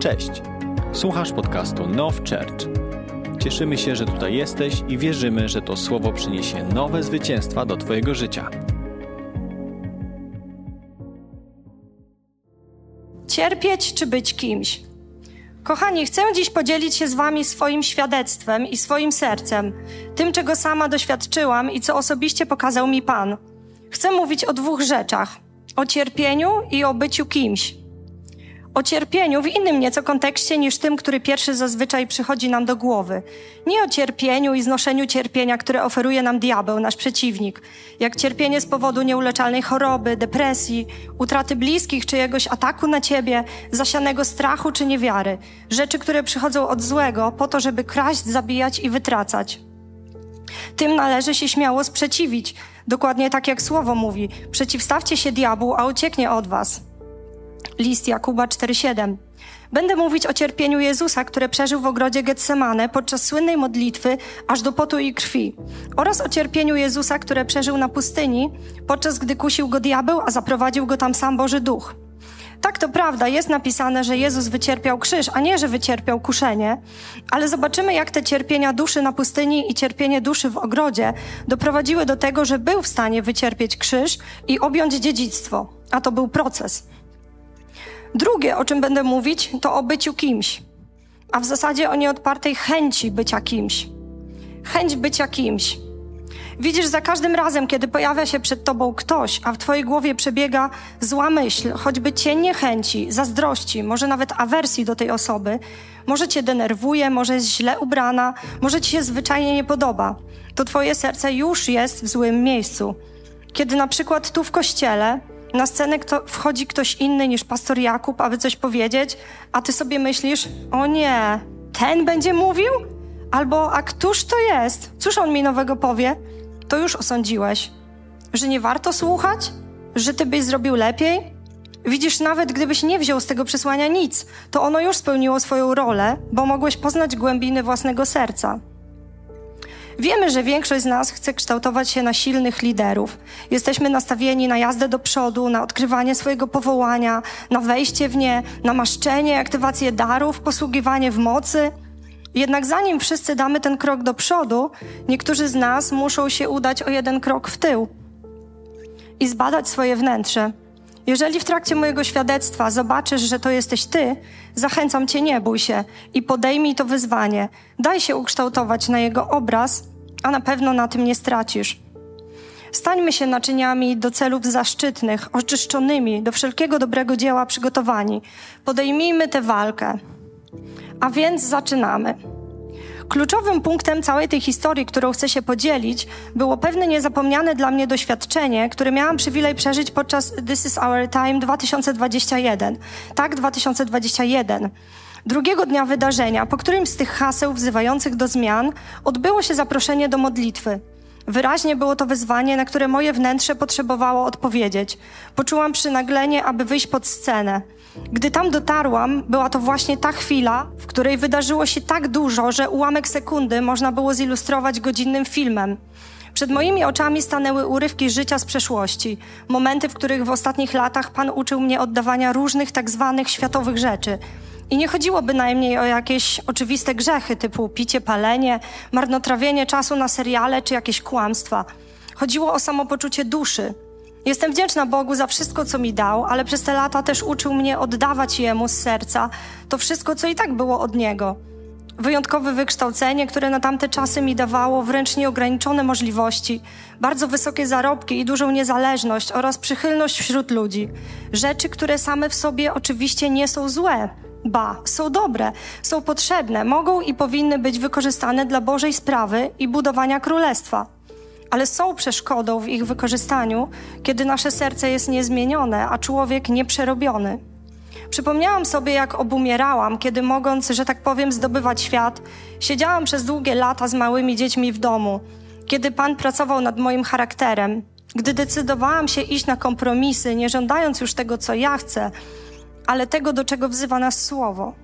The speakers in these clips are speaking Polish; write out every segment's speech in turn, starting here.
Cześć! Słuchasz podcastu Now Church. Cieszymy się, że tutaj jesteś i wierzymy, że to słowo przyniesie nowe zwycięstwa do Twojego życia. Cierpieć czy być kimś? Kochani, chcę dziś podzielić się z Wami swoim świadectwem i swoim sercem, tym, czego sama doświadczyłam i co osobiście pokazał mi Pan. Chcę mówić o dwóch rzeczach: o cierpieniu i o byciu kimś o cierpieniu w innym nieco kontekście niż tym, który pierwszy zazwyczaj przychodzi nam do głowy. Nie o cierpieniu i znoszeniu cierpienia, które oferuje nam diabeł, nasz przeciwnik, jak cierpienie z powodu nieuleczalnej choroby, depresji, utraty bliskich, czyjegoś ataku na ciebie, zasianego strachu czy niewiary. Rzeczy, które przychodzą od złego po to, żeby kraść, zabijać i wytracać. Tym należy się śmiało sprzeciwić, dokładnie tak jak słowo mówi: przeciwstawcie się diabłu, a ucieknie od was. List Jakuba 4:7. Będę mówić o cierpieniu Jezusa, które przeżył w ogrodzie Getsemane podczas słynnej modlitwy aż do potu i krwi, oraz o cierpieniu Jezusa, które przeżył na pustyni, podczas gdy kusił go diabeł, a zaprowadził go tam sam Boży Duch. Tak, to prawda, jest napisane, że Jezus wycierpiał krzyż, a nie, że wycierpiał kuszenie, ale zobaczymy, jak te cierpienia duszy na pustyni i cierpienie duszy w ogrodzie doprowadziły do tego, że był w stanie wycierpieć krzyż i objąć dziedzictwo, a to był proces. Drugie, o czym będę mówić, to o byciu kimś, a w zasadzie o nieodpartej chęci bycia kimś. Chęć bycia kimś. Widzisz, za każdym razem, kiedy pojawia się przed tobą ktoś, a w twojej głowie przebiega zła myśl, choćby cień niechęci, zazdrości, może nawet awersji do tej osoby, może cię denerwuje, może jest źle ubrana, może ci się zwyczajnie nie podoba, to twoje serce już jest w złym miejscu. Kiedy na przykład tu w kościele na scenę kto, wchodzi ktoś inny niż pastor Jakub, aby coś powiedzieć, a ty sobie myślisz, o nie, ten będzie mówił? Albo, a któż to jest? Cóż on mi nowego powie? To już osądziłeś. Że nie warto słuchać? Że ty byś zrobił lepiej? Widzisz, nawet gdybyś nie wziął z tego przesłania nic, to ono już spełniło swoją rolę, bo mogłeś poznać głębiny własnego serca. Wiemy, że większość z nas chce kształtować się na silnych liderów. Jesteśmy nastawieni na jazdę do przodu, na odkrywanie swojego powołania, na wejście w nie, na maszczenie, aktywację darów, posługiwanie w mocy. Jednak zanim wszyscy damy ten krok do przodu, niektórzy z nas muszą się udać o jeden krok w tył i zbadać swoje wnętrze. Jeżeli w trakcie mojego świadectwa zobaczysz, że to jesteś ty, zachęcam cię, nie bój się i podejmij to wyzwanie. Daj się ukształtować na jego obraz, a na pewno na tym nie stracisz. Stańmy się naczyniami do celów zaszczytnych, oczyszczonymi, do wszelkiego dobrego dzieła przygotowani. Podejmijmy tę walkę. A więc zaczynamy. Kluczowym punktem całej tej historii, którą chcę się podzielić, było pewne niezapomniane dla mnie doświadczenie, które miałam przywilej przeżyć podczas This is Our Time 2021. Tak, 2021. Drugiego dnia wydarzenia, po którymś z tych haseł wzywających do zmian, odbyło się zaproszenie do modlitwy. Wyraźnie było to wyzwanie, na które moje wnętrze potrzebowało odpowiedzieć. Poczułam przynaglenie, aby wyjść pod scenę. Gdy tam dotarłam, była to właśnie ta chwila, w której wydarzyło się tak dużo, że ułamek sekundy można było zilustrować godzinnym filmem. Przed moimi oczami stanęły urywki życia z przeszłości, momenty, w których w ostatnich latach Pan uczył mnie oddawania różnych tak zwanych światowych rzeczy. I nie chodziło bynajmniej o jakieś oczywiste grzechy typu picie, palenie, marnotrawienie czasu na seriale czy jakieś kłamstwa. Chodziło o samopoczucie duszy, Jestem wdzięczna Bogu za wszystko, co mi dał, ale przez te lata też uczył mnie oddawać Jemu z serca to wszystko, co i tak było od Niego. Wyjątkowe wykształcenie, które na tamte czasy mi dawało wręcz nieograniczone możliwości, bardzo wysokie zarobki i dużą niezależność oraz przychylność wśród ludzi. Rzeczy, które same w sobie oczywiście nie są złe, ba, są dobre, są potrzebne, mogą i powinny być wykorzystane dla Bożej sprawy i budowania królestwa ale są przeszkodą w ich wykorzystaniu, kiedy nasze serce jest niezmienione, a człowiek nieprzerobiony. Przypomniałam sobie, jak obumierałam, kiedy mogąc, że tak powiem, zdobywać świat, siedziałam przez długie lata z małymi dziećmi w domu, kiedy Pan pracował nad moim charakterem, gdy decydowałam się iść na kompromisy, nie żądając już tego, co ja chcę, ale tego, do czego wzywa nas słowo.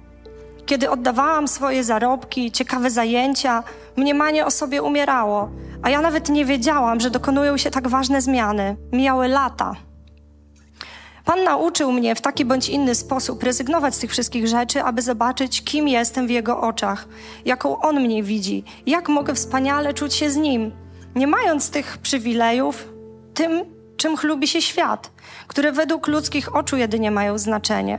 Kiedy oddawałam swoje zarobki, ciekawe zajęcia, mniemanie o sobie umierało, a ja nawet nie wiedziałam, że dokonują się tak ważne zmiany. Mijały lata. Pan nauczył mnie w taki bądź inny sposób rezygnować z tych wszystkich rzeczy, aby zobaczyć, kim jestem w Jego oczach, jaką On mnie widzi, jak mogę wspaniale czuć się z Nim, nie mając tych przywilejów, tym, czym chlubi się świat, które według ludzkich oczu jedynie mają znaczenie.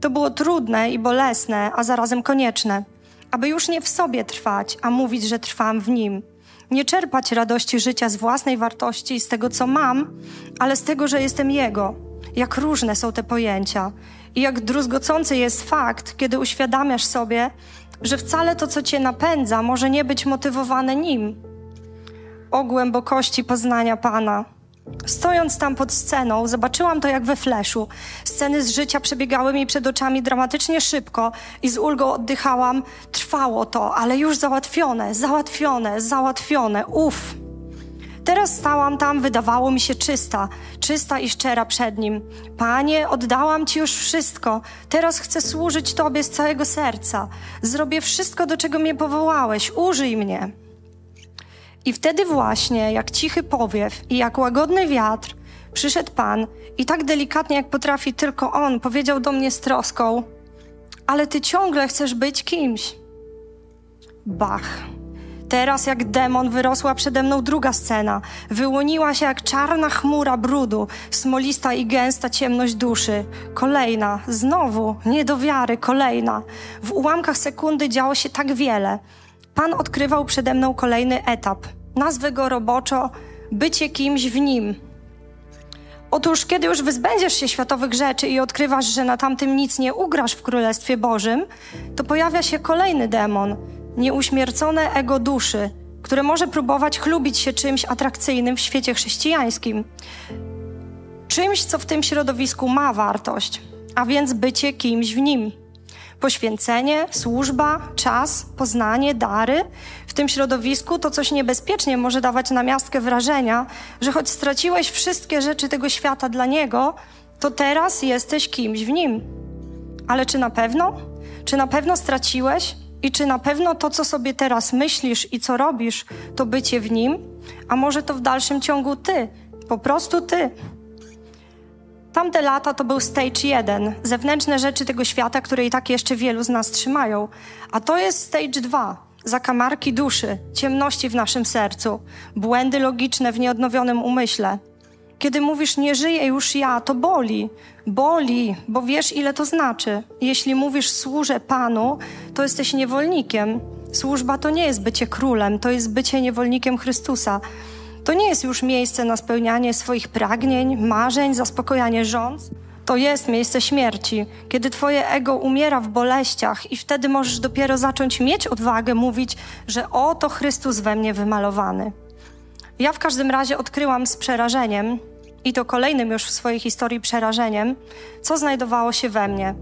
To było trudne i bolesne, a zarazem konieczne, aby już nie w sobie trwać, a mówić, że trwam w Nim. Nie czerpać radości życia z własnej wartości i z tego, co mam, ale z tego, że jestem Jego. Jak różne są te pojęcia i jak druzgocący jest fakt, kiedy uświadamiasz sobie, że wcale to, co cię napędza, może nie być motywowane nim. O głębokości poznania Pana. Stojąc tam pod sceną, zobaczyłam to jak we fleszu. Sceny z życia przebiegały mi przed oczami dramatycznie szybko i z ulgą oddychałam. Trwało to, ale już załatwione, załatwione, załatwione. Uff. Teraz stałam tam, wydawało mi się czysta, czysta i szczera przed nim. Panie, oddałam Ci już wszystko. Teraz chcę służyć Tobie z całego serca. Zrobię wszystko, do czego mnie powołałeś. Użyj mnie. I wtedy właśnie, jak cichy powiew i jak łagodny wiatr, przyszedł Pan i tak delikatnie, jak potrafi tylko On, powiedział do mnie z troską: Ale Ty ciągle chcesz być kimś. Bach. Teraz jak demon wyrosła przede mną druga scena. Wyłoniła się jak czarna chmura brudu, smolista i gęsta ciemność duszy. Kolejna, znowu, nie do wiary, kolejna. W ułamkach sekundy działo się tak wiele. Pan odkrywał przede mną kolejny etap. Nazwę go roboczo bycie kimś w nim. Otóż, kiedy już wyzbędziesz się światowych rzeczy i odkrywasz, że na tamtym nic nie ugrasz w Królestwie Bożym, to pojawia się kolejny demon, nieuśmiercone ego duszy, które może próbować chlubić się czymś atrakcyjnym w świecie chrześcijańskim. Czymś, co w tym środowisku ma wartość, a więc bycie kimś w nim. Poświęcenie, służba, czas, poznanie, dary w tym środowisku to coś niebezpiecznie może dawać na miastkę wrażenia, że choć straciłeś wszystkie rzeczy tego świata dla niego, to teraz jesteś kimś w nim. Ale czy na pewno? Czy na pewno straciłeś? I czy na pewno to, co sobie teraz myślisz i co robisz, to bycie w nim? A może to w dalszym ciągu ty, po prostu ty? Tamte lata to był stage jeden, zewnętrzne rzeczy tego świata, które i tak jeszcze wielu z nas trzymają. A to jest stage dwa, zakamarki duszy, ciemności w naszym sercu, błędy logiczne w nieodnowionym umyśle. Kiedy mówisz nie żyję już ja, to boli. Boli, bo wiesz ile to znaczy. Jeśli mówisz służę Panu, to jesteś niewolnikiem. Służba to nie jest bycie królem, to jest bycie niewolnikiem Chrystusa. To nie jest już miejsce na spełnianie swoich pragnień, marzeń, zaspokojanie żądz. To jest miejsce śmierci, kiedy Twoje ego umiera w boleściach, i wtedy możesz dopiero zacząć mieć odwagę mówić, że oto Chrystus we mnie wymalowany. Ja w każdym razie odkryłam z przerażeniem, i to kolejnym już w swojej historii przerażeniem, co znajdowało się we mnie.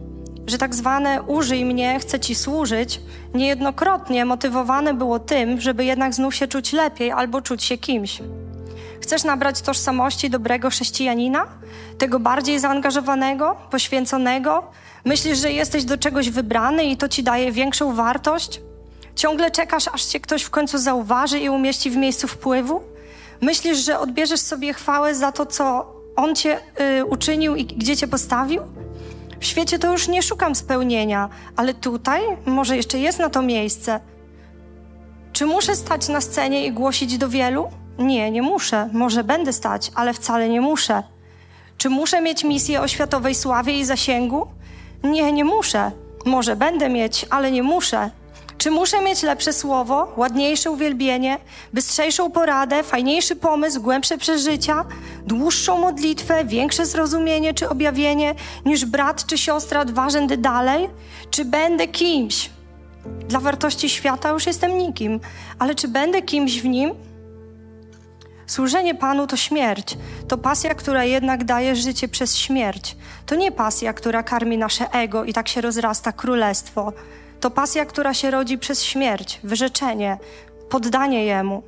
Że tak zwane użyj mnie, chcę ci służyć, niejednokrotnie motywowane było tym, żeby jednak znów się czuć lepiej albo czuć się kimś. Chcesz nabrać tożsamości dobrego chrześcijanina? Tego bardziej zaangażowanego, poświęconego? Myślisz, że jesteś do czegoś wybrany i to ci daje większą wartość? Ciągle czekasz, aż cię ktoś w końcu zauważy i umieści w miejscu wpływu? Myślisz, że odbierzesz sobie chwałę za to, co On cię y, uczynił i gdzie cię postawił? W świecie to już nie szukam spełnienia, ale tutaj może jeszcze jest na to miejsce. Czy muszę stać na scenie i głosić do wielu? Nie, nie muszę. Może będę stać, ale wcale nie muszę. Czy muszę mieć misję o światowej sławie i zasięgu? Nie, nie muszę. Może będę mieć, ale nie muszę. Czy muszę mieć lepsze słowo, ładniejsze uwielbienie, bystrzejszą poradę, fajniejszy pomysł, głębsze przeżycia, dłuższą modlitwę, większe zrozumienie czy objawienie niż brat czy siostra dwa rzędy dalej? Czy będę kimś? Dla wartości świata już jestem nikim, ale czy będę kimś w nim? Służenie Panu to śmierć. To pasja, która jednak daje życie przez śmierć. To nie pasja, która karmi nasze ego i tak się rozrasta królestwo. To pasja, która się rodzi przez śmierć, wyrzeczenie, poddanie Jemu.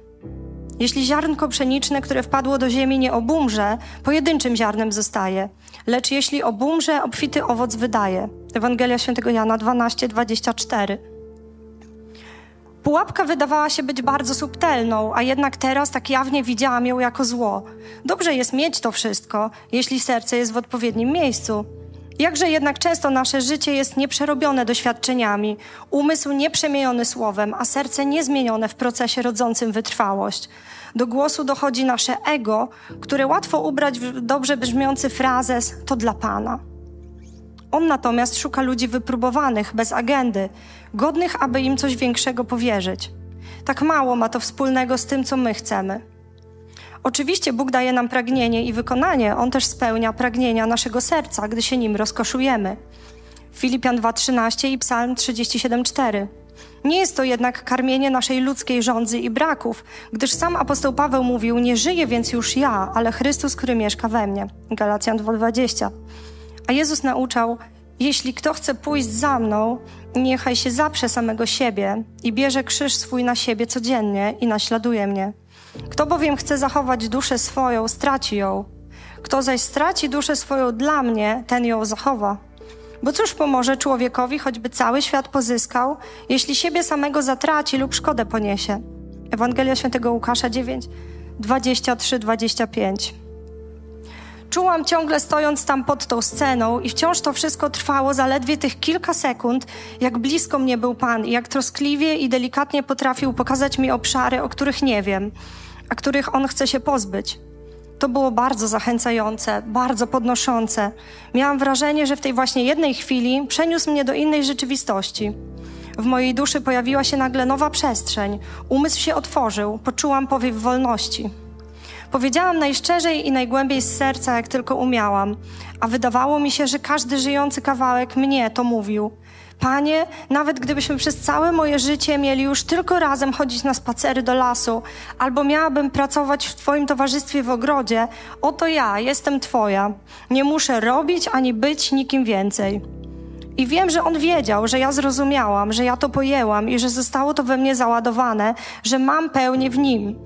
Jeśli ziarnko pszeniczne, które wpadło do ziemi, nie obumrze, pojedynczym ziarnem zostaje. Lecz jeśli obumrze, obfity owoc wydaje. Ewangelia Świętego Jana 12, 24. Pułapka wydawała się być bardzo subtelną, a jednak teraz tak jawnie widziałam ją jako zło. Dobrze jest mieć to wszystko, jeśli serce jest w odpowiednim miejscu. Jakże jednak często nasze życie jest nieprzerobione doświadczeniami, umysł nieprzemieniony słowem, a serce niezmienione w procesie rodzącym wytrwałość. Do głosu dochodzi nasze ego, które łatwo ubrać w dobrze brzmiący frazes to dla Pana. On natomiast szuka ludzi wypróbowanych, bez agendy, godnych, aby im coś większego powierzyć. Tak mało ma to wspólnego z tym, co my chcemy. Oczywiście Bóg daje nam pragnienie i wykonanie, On też spełnia pragnienia naszego serca, gdy się nim rozkoszujemy. Filipian 2:13 i Psalm 37:4. Nie jest to jednak karmienie naszej ludzkiej żądzy i braków, gdyż sam apostoł Paweł mówił: Nie żyję więc już ja, ale Chrystus, który mieszka we mnie. Galacjan 2:20. A Jezus nauczał: Jeśli kto chce pójść za mną, niechaj się zaprze samego siebie i bierze krzyż swój na siebie codziennie i naśladuje mnie. Kto bowiem chce zachować duszę swoją, straci ją. Kto zaś straci duszę swoją dla mnie, ten ją zachowa. Bo cóż pomoże człowiekowi, choćby cały świat pozyskał, jeśli siebie samego zatraci lub szkodę poniesie? Ewangelia Świętego Łukasza 9, 23-25. Czułam ciągle stojąc tam pod tą sceną i wciąż to wszystko trwało zaledwie tych kilka sekund, jak blisko mnie był Pan i jak troskliwie i delikatnie potrafił pokazać mi obszary, o których nie wiem, a których On chce się pozbyć. To było bardzo zachęcające, bardzo podnoszące. Miałam wrażenie, że w tej właśnie jednej chwili przeniósł mnie do innej rzeczywistości. W mojej duszy pojawiła się nagle nowa przestrzeń, umysł się otworzył, poczułam powiew wolności. Powiedziałam najszczerzej i najgłębiej z serca, jak tylko umiałam, a wydawało mi się, że każdy żyjący kawałek mnie to mówił. Panie, nawet gdybyśmy przez całe moje życie mieli już tylko razem chodzić na spacery do lasu, albo miałabym pracować w Twoim towarzystwie w ogrodzie, oto ja, jestem Twoja. Nie muszę robić ani być nikim więcej. I wiem, że on wiedział, że ja zrozumiałam, że ja to pojęłam i że zostało to we mnie załadowane, że mam pełnię w nim.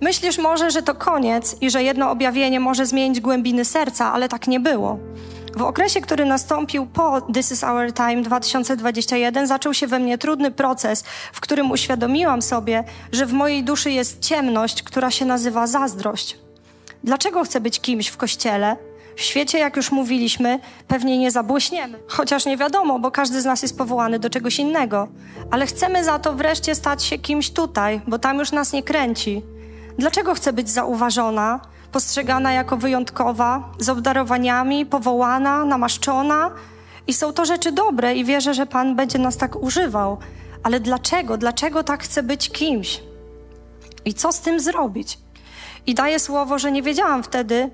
Myślisz może, że to koniec i że jedno objawienie może zmienić głębiny serca, ale tak nie było. W okresie, który nastąpił po This is Our Time 2021, zaczął się we mnie trudny proces, w którym uświadomiłam sobie, że w mojej duszy jest ciemność, która się nazywa zazdrość. Dlaczego chcę być kimś w kościele? W świecie, jak już mówiliśmy, pewnie nie zabłyśniemy. Chociaż nie wiadomo, bo każdy z nas jest powołany do czegoś innego. Ale chcemy za to wreszcie stać się kimś tutaj, bo tam już nas nie kręci. Dlaczego chcę być zauważona, postrzegana jako wyjątkowa, z obdarowaniami, powołana, namaszczona? I są to rzeczy dobre i wierzę, że Pan będzie nas tak używał. Ale dlaczego? Dlaczego tak chcę być kimś? I co z tym zrobić? I daję słowo, że nie wiedziałam wtedy,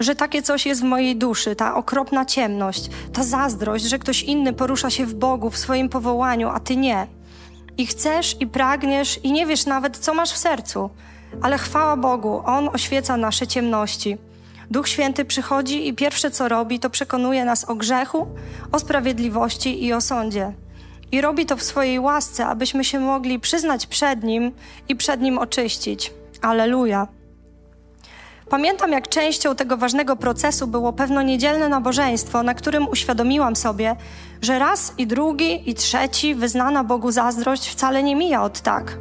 że takie coś jest w mojej duszy, ta okropna ciemność, ta zazdrość, że ktoś inny porusza się w Bogu, w swoim powołaniu, a ty nie. I chcesz, i pragniesz, i nie wiesz nawet, co masz w sercu. Ale chwała Bogu, On oświeca nasze ciemności. Duch Święty przychodzi i pierwsze co robi, to przekonuje nas o grzechu, o sprawiedliwości i o sądzie. I robi to w swojej łasce, abyśmy się mogli przyznać przed Nim i przed Nim oczyścić. Aleluja. Pamiętam, jak częścią tego ważnego procesu było pewno niedzielne nabożeństwo, na którym uświadomiłam sobie, że raz i drugi i trzeci wyznana Bogu zazdrość wcale nie mija od tak.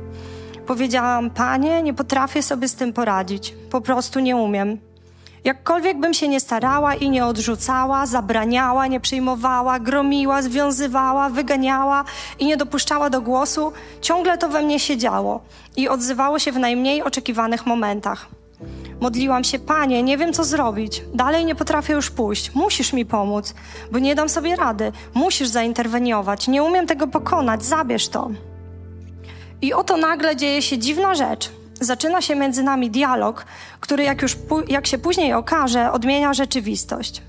Powiedziałam, Panie, nie potrafię sobie z tym poradzić. Po prostu nie umiem. Jakkolwiek bym się nie starała i nie odrzucała, zabraniała, nie przyjmowała, gromiła, związywała, wyganiała i nie dopuszczała do głosu, ciągle to we mnie się działo i odzywało się w najmniej oczekiwanych momentach. Modliłam się, Panie, nie wiem co zrobić. Dalej nie potrafię już pójść. Musisz mi pomóc, bo nie dam sobie rady. Musisz zainterweniować. Nie umiem tego pokonać. Zabierz to. I oto nagle dzieje się dziwna rzecz. Zaczyna się między nami dialog, który, jak, już, jak się później okaże, odmienia rzeczywistość.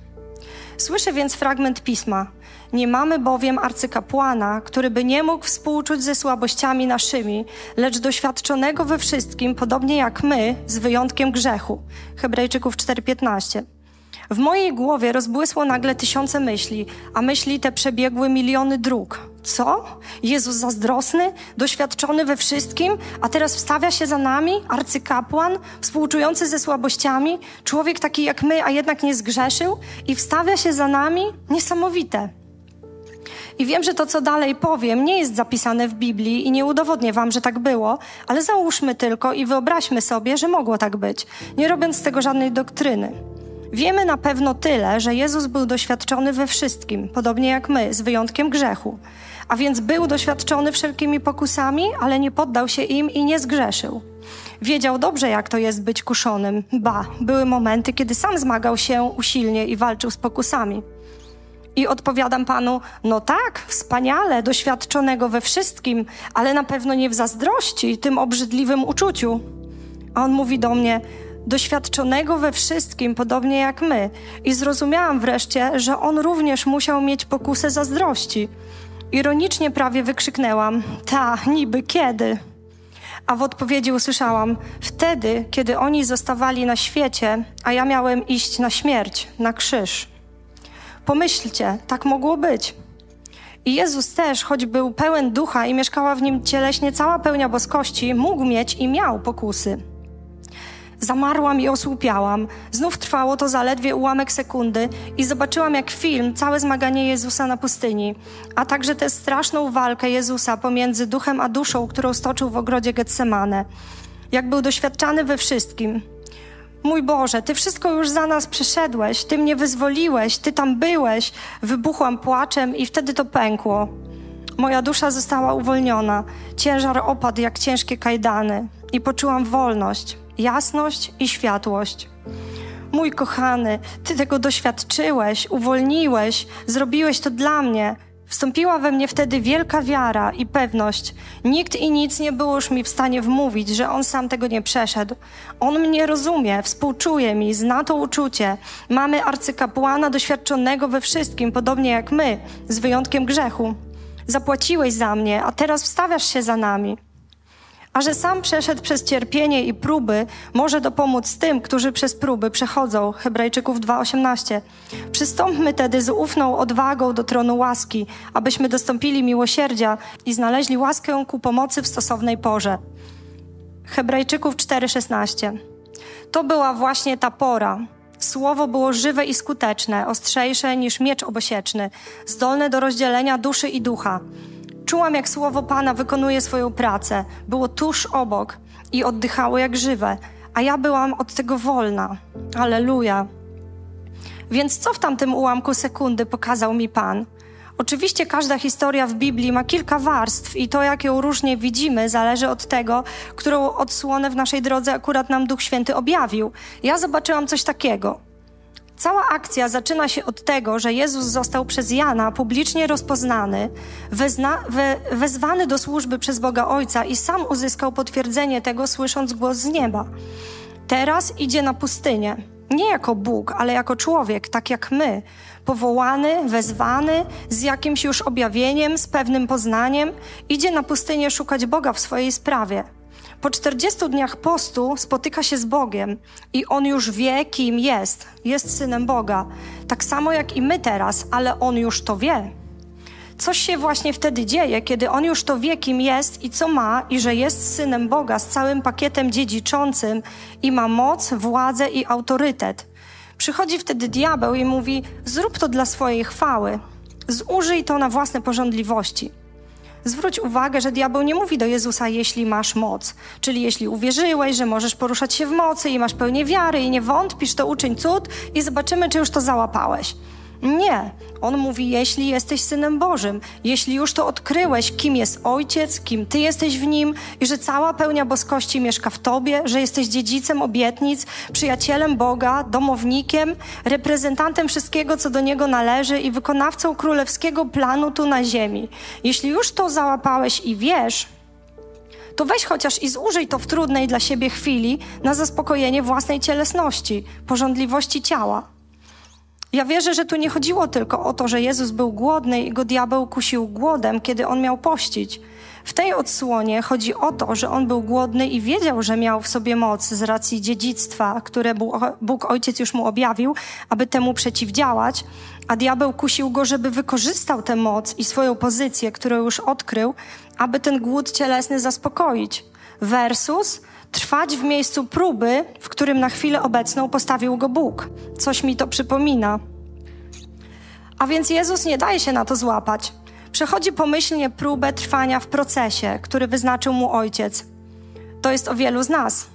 Słyszę więc fragment pisma. Nie mamy bowiem arcykapłana, który by nie mógł współczuć ze słabościami naszymi, lecz doświadczonego we wszystkim, podobnie jak my, z wyjątkiem grzechu. Hebrajczyków 4:15. W mojej głowie rozbłysło nagle tysiące myśli, a myśli te przebiegły miliony dróg. Co? Jezus zazdrosny, doświadczony we wszystkim, a teraz wstawia się za nami, arcykapłan, współczujący ze słabościami, człowiek taki jak my, a jednak nie zgrzeszył i wstawia się za nami? Niesamowite. I wiem, że to, co dalej powiem, nie jest zapisane w Biblii i nie udowodnię wam, że tak było, ale załóżmy tylko i wyobraźmy sobie, że mogło tak być, nie robiąc z tego żadnej doktryny. Wiemy na pewno tyle, że Jezus był doświadczony we wszystkim, podobnie jak my, z wyjątkiem grzechu. A więc był doświadczony wszelkimi pokusami, ale nie poddał się im i nie zgrzeszył. Wiedział dobrze, jak to jest być kuszonym. Ba, były momenty, kiedy sam zmagał się usilnie i walczył z pokusami. I odpowiadam panu, no tak, wspaniale, doświadczonego we wszystkim, ale na pewno nie w zazdrości, tym obrzydliwym uczuciu. A on mówi do mnie, doświadczonego we wszystkim, podobnie jak my. I zrozumiałam wreszcie, że on również musiał mieć pokusę zazdrości. Ironicznie prawie wykrzyknęłam: Ta, niby kiedy? A w odpowiedzi usłyszałam: Wtedy, kiedy oni zostawali na świecie, a ja miałem iść na śmierć, na krzyż. Pomyślcie, tak mogło być. I Jezus też, choć był pełen ducha i mieszkała w nim cieleśnie cała pełnia boskości, mógł mieć i miał pokusy. Zamarłam i osłupiałam. Znów trwało to zaledwie ułamek sekundy i zobaczyłam jak film całe zmaganie Jezusa na pustyni, a także tę straszną walkę Jezusa pomiędzy duchem a duszą, którą stoczył w ogrodzie Getsemane. Jak był doświadczany we wszystkim. Mój Boże, Ty wszystko już za nas przeszedłeś, Ty mnie wyzwoliłeś, Ty tam byłeś. Wybuchłam płaczem i wtedy to pękło. Moja dusza została uwolniona, ciężar opadł jak ciężkie kajdany i poczułam wolność jasność i światłość. Mój kochany, Ty tego doświadczyłeś, uwolniłeś, zrobiłeś to dla mnie. Wstąpiła we mnie wtedy wielka wiara i pewność. Nikt i nic nie było już mi w stanie wmówić, że on sam tego nie przeszedł. On mnie rozumie, współczuje mi, zna to uczucie. Mamy arcykapłana doświadczonego we wszystkim, podobnie jak my, z wyjątkiem grzechu. Zapłaciłeś za mnie, a teraz wstawiasz się za nami a że sam przeszedł przez cierpienie i próby, może dopomóc tym, którzy przez próby przechodzą. Hebrajczyków 2:18. Przystąpmy tedy z ufną odwagą do tronu łaski, abyśmy dostąpili miłosierdzia i znaleźli łaskę ku pomocy w stosownej porze. Hebrajczyków 4:16. To była właśnie ta pora. Słowo było żywe i skuteczne, ostrzejsze niż miecz obosieczny, zdolne do rozdzielenia duszy i ducha Czułam, jak słowo Pana wykonuje swoją pracę. Było tuż obok i oddychało jak żywe, a ja byłam od tego wolna. Aleluja. Więc co w tamtym ułamku sekundy pokazał mi Pan? Oczywiście każda historia w Biblii ma kilka warstw i to, jak ją różnie widzimy, zależy od tego, którą odsłonę w naszej drodze akurat nam Duch Święty objawił. Ja zobaczyłam coś takiego. Cała akcja zaczyna się od tego, że Jezus został przez Jana publicznie rozpoznany, wezna, we, wezwany do służby przez Boga Ojca i sam uzyskał potwierdzenie tego, słysząc głos z nieba. Teraz idzie na pustynię. Nie jako Bóg, ale jako człowiek, tak jak my, powołany, wezwany, z jakimś już objawieniem, z pewnym poznaniem, idzie na pustynię szukać Boga w swojej sprawie. Po 40 dniach postu spotyka się z Bogiem i on już wie, kim jest. Jest synem Boga. Tak samo jak i my teraz, ale on już to wie. Coś się właśnie wtedy dzieje, kiedy on już to wie, kim jest i co ma, i że jest synem Boga z całym pakietem dziedziczącym i ma moc, władzę i autorytet. Przychodzi wtedy diabeł i mówi: Zrób to dla swojej chwały, zużyj to na własne porządliwości. Zwróć uwagę, że diabeł nie mówi do Jezusa, jeśli masz moc. Czyli jeśli uwierzyłeś, że możesz poruszać się w mocy i masz pełnię wiary i nie wątpisz, to uczyń cud i zobaczymy, czy już to załapałeś. Nie. On mówi, jeśli jesteś synem Bożym, jeśli już to odkryłeś, kim jest Ojciec, kim Ty jesteś w Nim i że cała pełnia boskości mieszka w Tobie, że jesteś dziedzicem obietnic, przyjacielem Boga, domownikiem, reprezentantem wszystkiego, co do Niego należy i wykonawcą królewskiego planu tu na ziemi. Jeśli już to załapałeś i wiesz, to weź chociaż i zużyj to w trudnej dla siebie chwili na zaspokojenie własnej cielesności, porządliwości ciała. Ja wierzę, że tu nie chodziło tylko o to, że Jezus był głodny i go diabeł kusił głodem, kiedy on miał pościć. W tej odsłonie chodzi o to, że on był głodny i wiedział, że miał w sobie moc z racji dziedzictwa, które Bóg Ojciec już mu objawił, aby temu przeciwdziałać, a diabeł kusił go, żeby wykorzystał tę moc i swoją pozycję, którą już odkrył, aby ten głód cielesny zaspokoić. Versus trwać w miejscu próby, w którym na chwilę obecną postawił go Bóg. Coś mi to przypomina. A więc Jezus nie daje się na to złapać. Przechodzi pomyślnie próbę trwania w procesie, który wyznaczył mu ojciec. To jest o wielu z nas.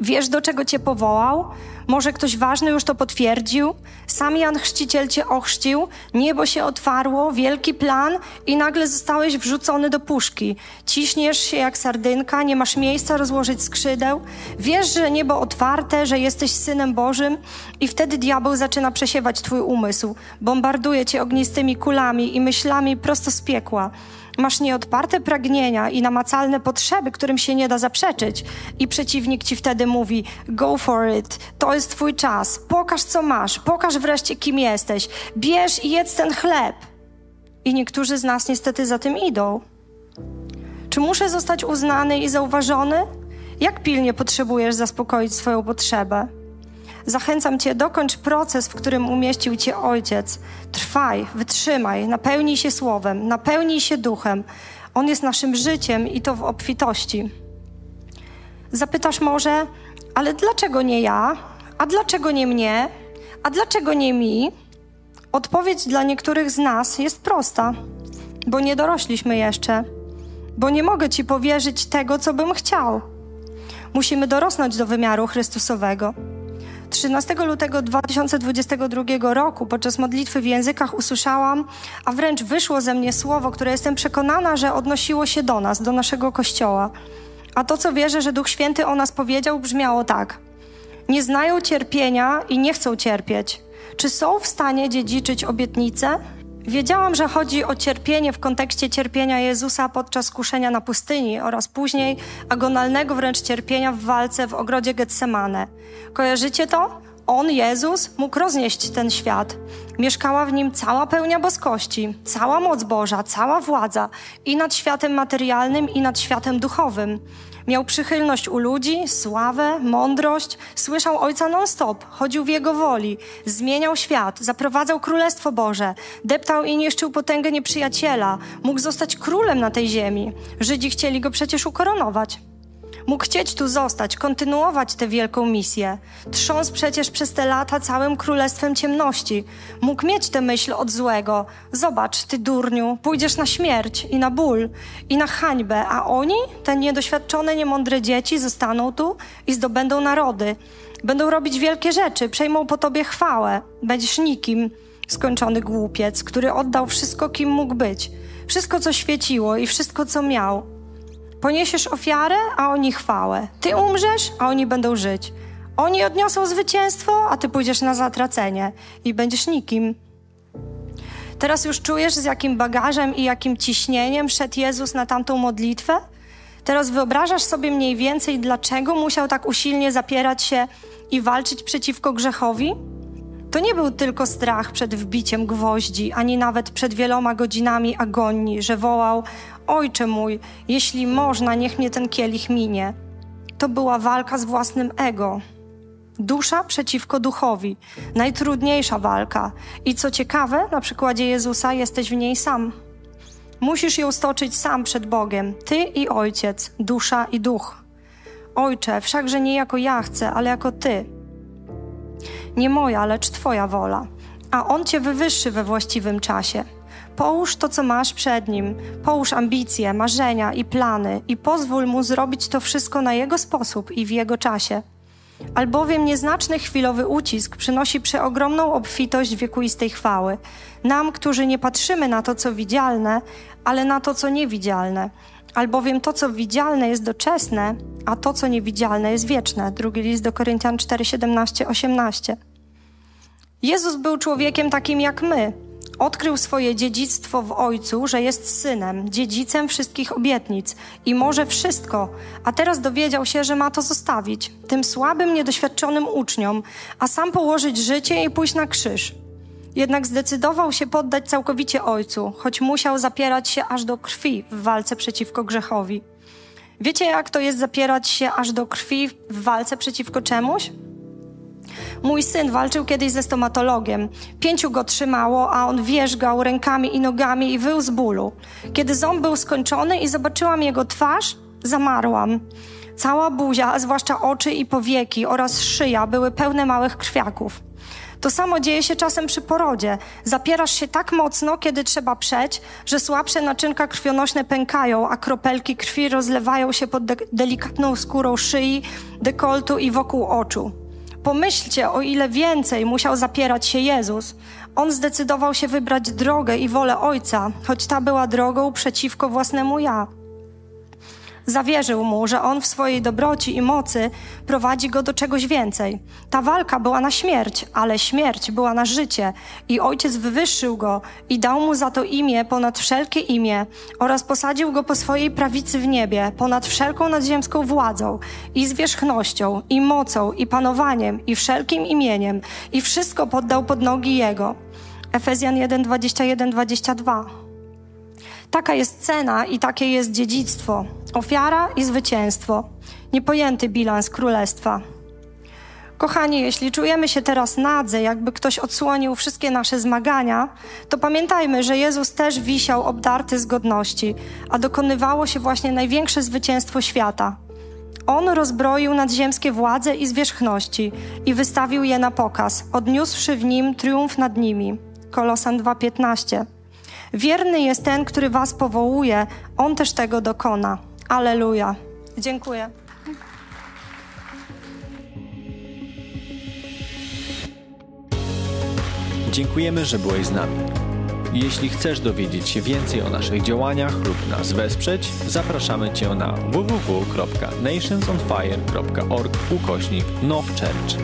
Wiesz, do czego cię powołał? Może ktoś ważny już to potwierdził? Sam Jan Chrzciciel cię ochrzcił, niebo się otwarło, wielki plan i nagle zostałeś wrzucony do puszki. Ciśniesz się jak sardynka, nie masz miejsca rozłożyć skrzydeł. Wiesz, że niebo otwarte, że jesteś Synem Bożym i wtedy diabeł zaczyna przesiewać twój umysł. Bombarduje cię ognistymi kulami i myślami prosto z piekła. Masz nieodparte pragnienia i namacalne potrzeby, którym się nie da zaprzeczyć. I przeciwnik ci wtedy mówi: Go for it, to jest twój czas, pokaż co masz, pokaż wreszcie kim jesteś, bierz i jedz ten chleb. I niektórzy z nas niestety za tym idą. Czy muszę zostać uznany i zauważony? Jak pilnie potrzebujesz zaspokoić swoją potrzebę? Zachęcam Cię, dokończ proces, w którym umieścił Cię Ojciec. Trwaj, wytrzymaj, napełnij się Słowem, napełnij się Duchem. On jest naszym życiem i to w obfitości. Zapytasz może, ale dlaczego nie ja? A dlaczego nie mnie? A dlaczego nie mi? Odpowiedź dla niektórych z nas jest prosta, bo nie dorośliśmy jeszcze, bo nie mogę Ci powierzyć tego, co bym chciał. Musimy dorosnąć do wymiaru Chrystusowego. 13 lutego 2022 roku podczas modlitwy w językach usłyszałam, a wręcz wyszło ze mnie słowo, które jestem przekonana, że odnosiło się do nas, do naszego kościoła. A to, co wierzę, że Duch Święty o nas powiedział, brzmiało tak: Nie znają cierpienia i nie chcą cierpieć. Czy są w stanie dziedziczyć obietnice? Wiedziałam, że chodzi o cierpienie w kontekście cierpienia Jezusa podczas kuszenia na pustyni oraz później agonalnego wręcz cierpienia w walce w ogrodzie Getsemane. Kojarzycie to? On, Jezus, mógł roznieść ten świat. Mieszkała w nim cała pełnia boskości, cała moc Boża, cała władza i nad światem materialnym, i nad światem duchowym. Miał przychylność u ludzi, sławę, mądrość, słyszał Ojca non-stop, chodził w Jego woli, zmieniał świat, zaprowadzał Królestwo Boże, deptał i niszczył potęgę nieprzyjaciela, mógł zostać królem na tej ziemi. Żydzi chcieli go przecież ukoronować. Mógł chcieć tu zostać, kontynuować tę wielką misję. Trząsł przecież przez te lata całym królestwem ciemności. Mógł mieć tę myśl od złego. Zobacz, ty durniu, pójdziesz na śmierć i na ból i na hańbę, a oni, te niedoświadczone, niemądre dzieci, zostaną tu i zdobędą narody. Będą robić wielkie rzeczy, przejmą po tobie chwałę. Będziesz nikim, skończony głupiec, który oddał wszystko, kim mógł być. Wszystko, co świeciło i wszystko, co miał Poniesiesz ofiarę, a oni chwałę. Ty umrzesz, a oni będą żyć. Oni odniosą zwycięstwo, a ty pójdziesz na zatracenie i będziesz nikim. Teraz już czujesz, z jakim bagażem i jakim ciśnieniem szedł Jezus na tamtą modlitwę? Teraz wyobrażasz sobie mniej więcej, dlaczego musiał tak usilnie zapierać się i walczyć przeciwko grzechowi? To nie był tylko strach przed wbiciem gwoździ, ani nawet przed wieloma godzinami agonii, że wołał: Ojcze mój, jeśli można, niech mnie ten kielich minie. To była walka z własnym ego. Dusza przeciwko duchowi. Najtrudniejsza walka. I co ciekawe, na przykładzie Jezusa jesteś w niej sam. Musisz ją stoczyć sam przed Bogiem, ty i ojciec, dusza i duch. Ojcze, wszakże nie jako ja chcę, ale jako ty. Nie moja, lecz twoja wola. A on cię wywyższy we właściwym czasie. Połóż to, co masz przed nim, połóż ambicje, marzenia i plany i pozwól mu zrobić to wszystko na jego sposób i w jego czasie. Albowiem nieznaczny chwilowy ucisk przynosi przeogromną obfitość wiekuistej chwały. Nam, którzy nie patrzymy na to, co widzialne, ale na to, co niewidzialne. Albowiem to, co widzialne jest doczesne, a to, co niewidzialne jest wieczne. Drugi list do Koryntian 4, 17, 18. Jezus był człowiekiem takim jak my, Odkrył swoje dziedzictwo w Ojcu, że jest synem, dziedzicem wszystkich obietnic i może wszystko, a teraz dowiedział się, że ma to zostawić tym słabym, niedoświadczonym uczniom, a sam położyć życie i pójść na krzyż. Jednak zdecydował się poddać całkowicie Ojcu, choć musiał zapierać się aż do krwi w walce przeciwko grzechowi. Wiecie, jak to jest zapierać się aż do krwi w walce przeciwko czemuś? Mój syn walczył kiedyś ze stomatologiem. Pięciu go trzymało, a on wierzgał rękami i nogami i wył z bólu. Kiedy ząb był skończony i zobaczyłam jego twarz, zamarłam. Cała buzia, a zwłaszcza oczy i powieki oraz szyja były pełne małych krwiaków. To samo dzieje się czasem przy porodzie. Zapierasz się tak mocno, kiedy trzeba przeć, że słabsze naczynka krwionośne pękają, a kropelki krwi rozlewają się pod de delikatną skórą szyi, dekoltu i wokół oczu. Pomyślcie, o ile więcej musiał zapierać się Jezus. On zdecydował się wybrać drogę i wolę Ojca, choć ta była drogą przeciwko własnemu ja. Zawierzył mu, że on w swojej dobroci i mocy prowadzi go do czegoś więcej. Ta walka była na śmierć, ale śmierć była na życie i ojciec wywyższył go i dał mu za to imię ponad wszelkie imię oraz posadził go po swojej prawicy w niebie, ponad wszelką nadziemską władzą i zwierzchnością, i mocą, i panowaniem, i wszelkim imieniem, i wszystko poddał pod nogi jego. Efezjan 1, 21, 22. Taka jest cena i takie jest dziedzictwo. Ofiara i zwycięstwo. Niepojęty bilans królestwa. Kochani, jeśli czujemy się teraz nadze, jakby ktoś odsłonił wszystkie nasze zmagania, to pamiętajmy, że Jezus też wisiał obdarty z godności, a dokonywało się właśnie największe zwycięstwo świata. On rozbroił nadziemskie władze i zwierzchności i wystawił je na pokaz, odniósłszy w nim triumf nad nimi. Kolosan 2:15. Wierny jest ten, który was powołuje, on też tego dokona. Aleluja. Dziękuję. Dziękujemy, że byłeś z nami. Jeśli chcesz dowiedzieć się więcej o naszych działaniach lub nas wesprzeć, zapraszamy Cię na www.nationsonfire.org ukośnik nowchurch.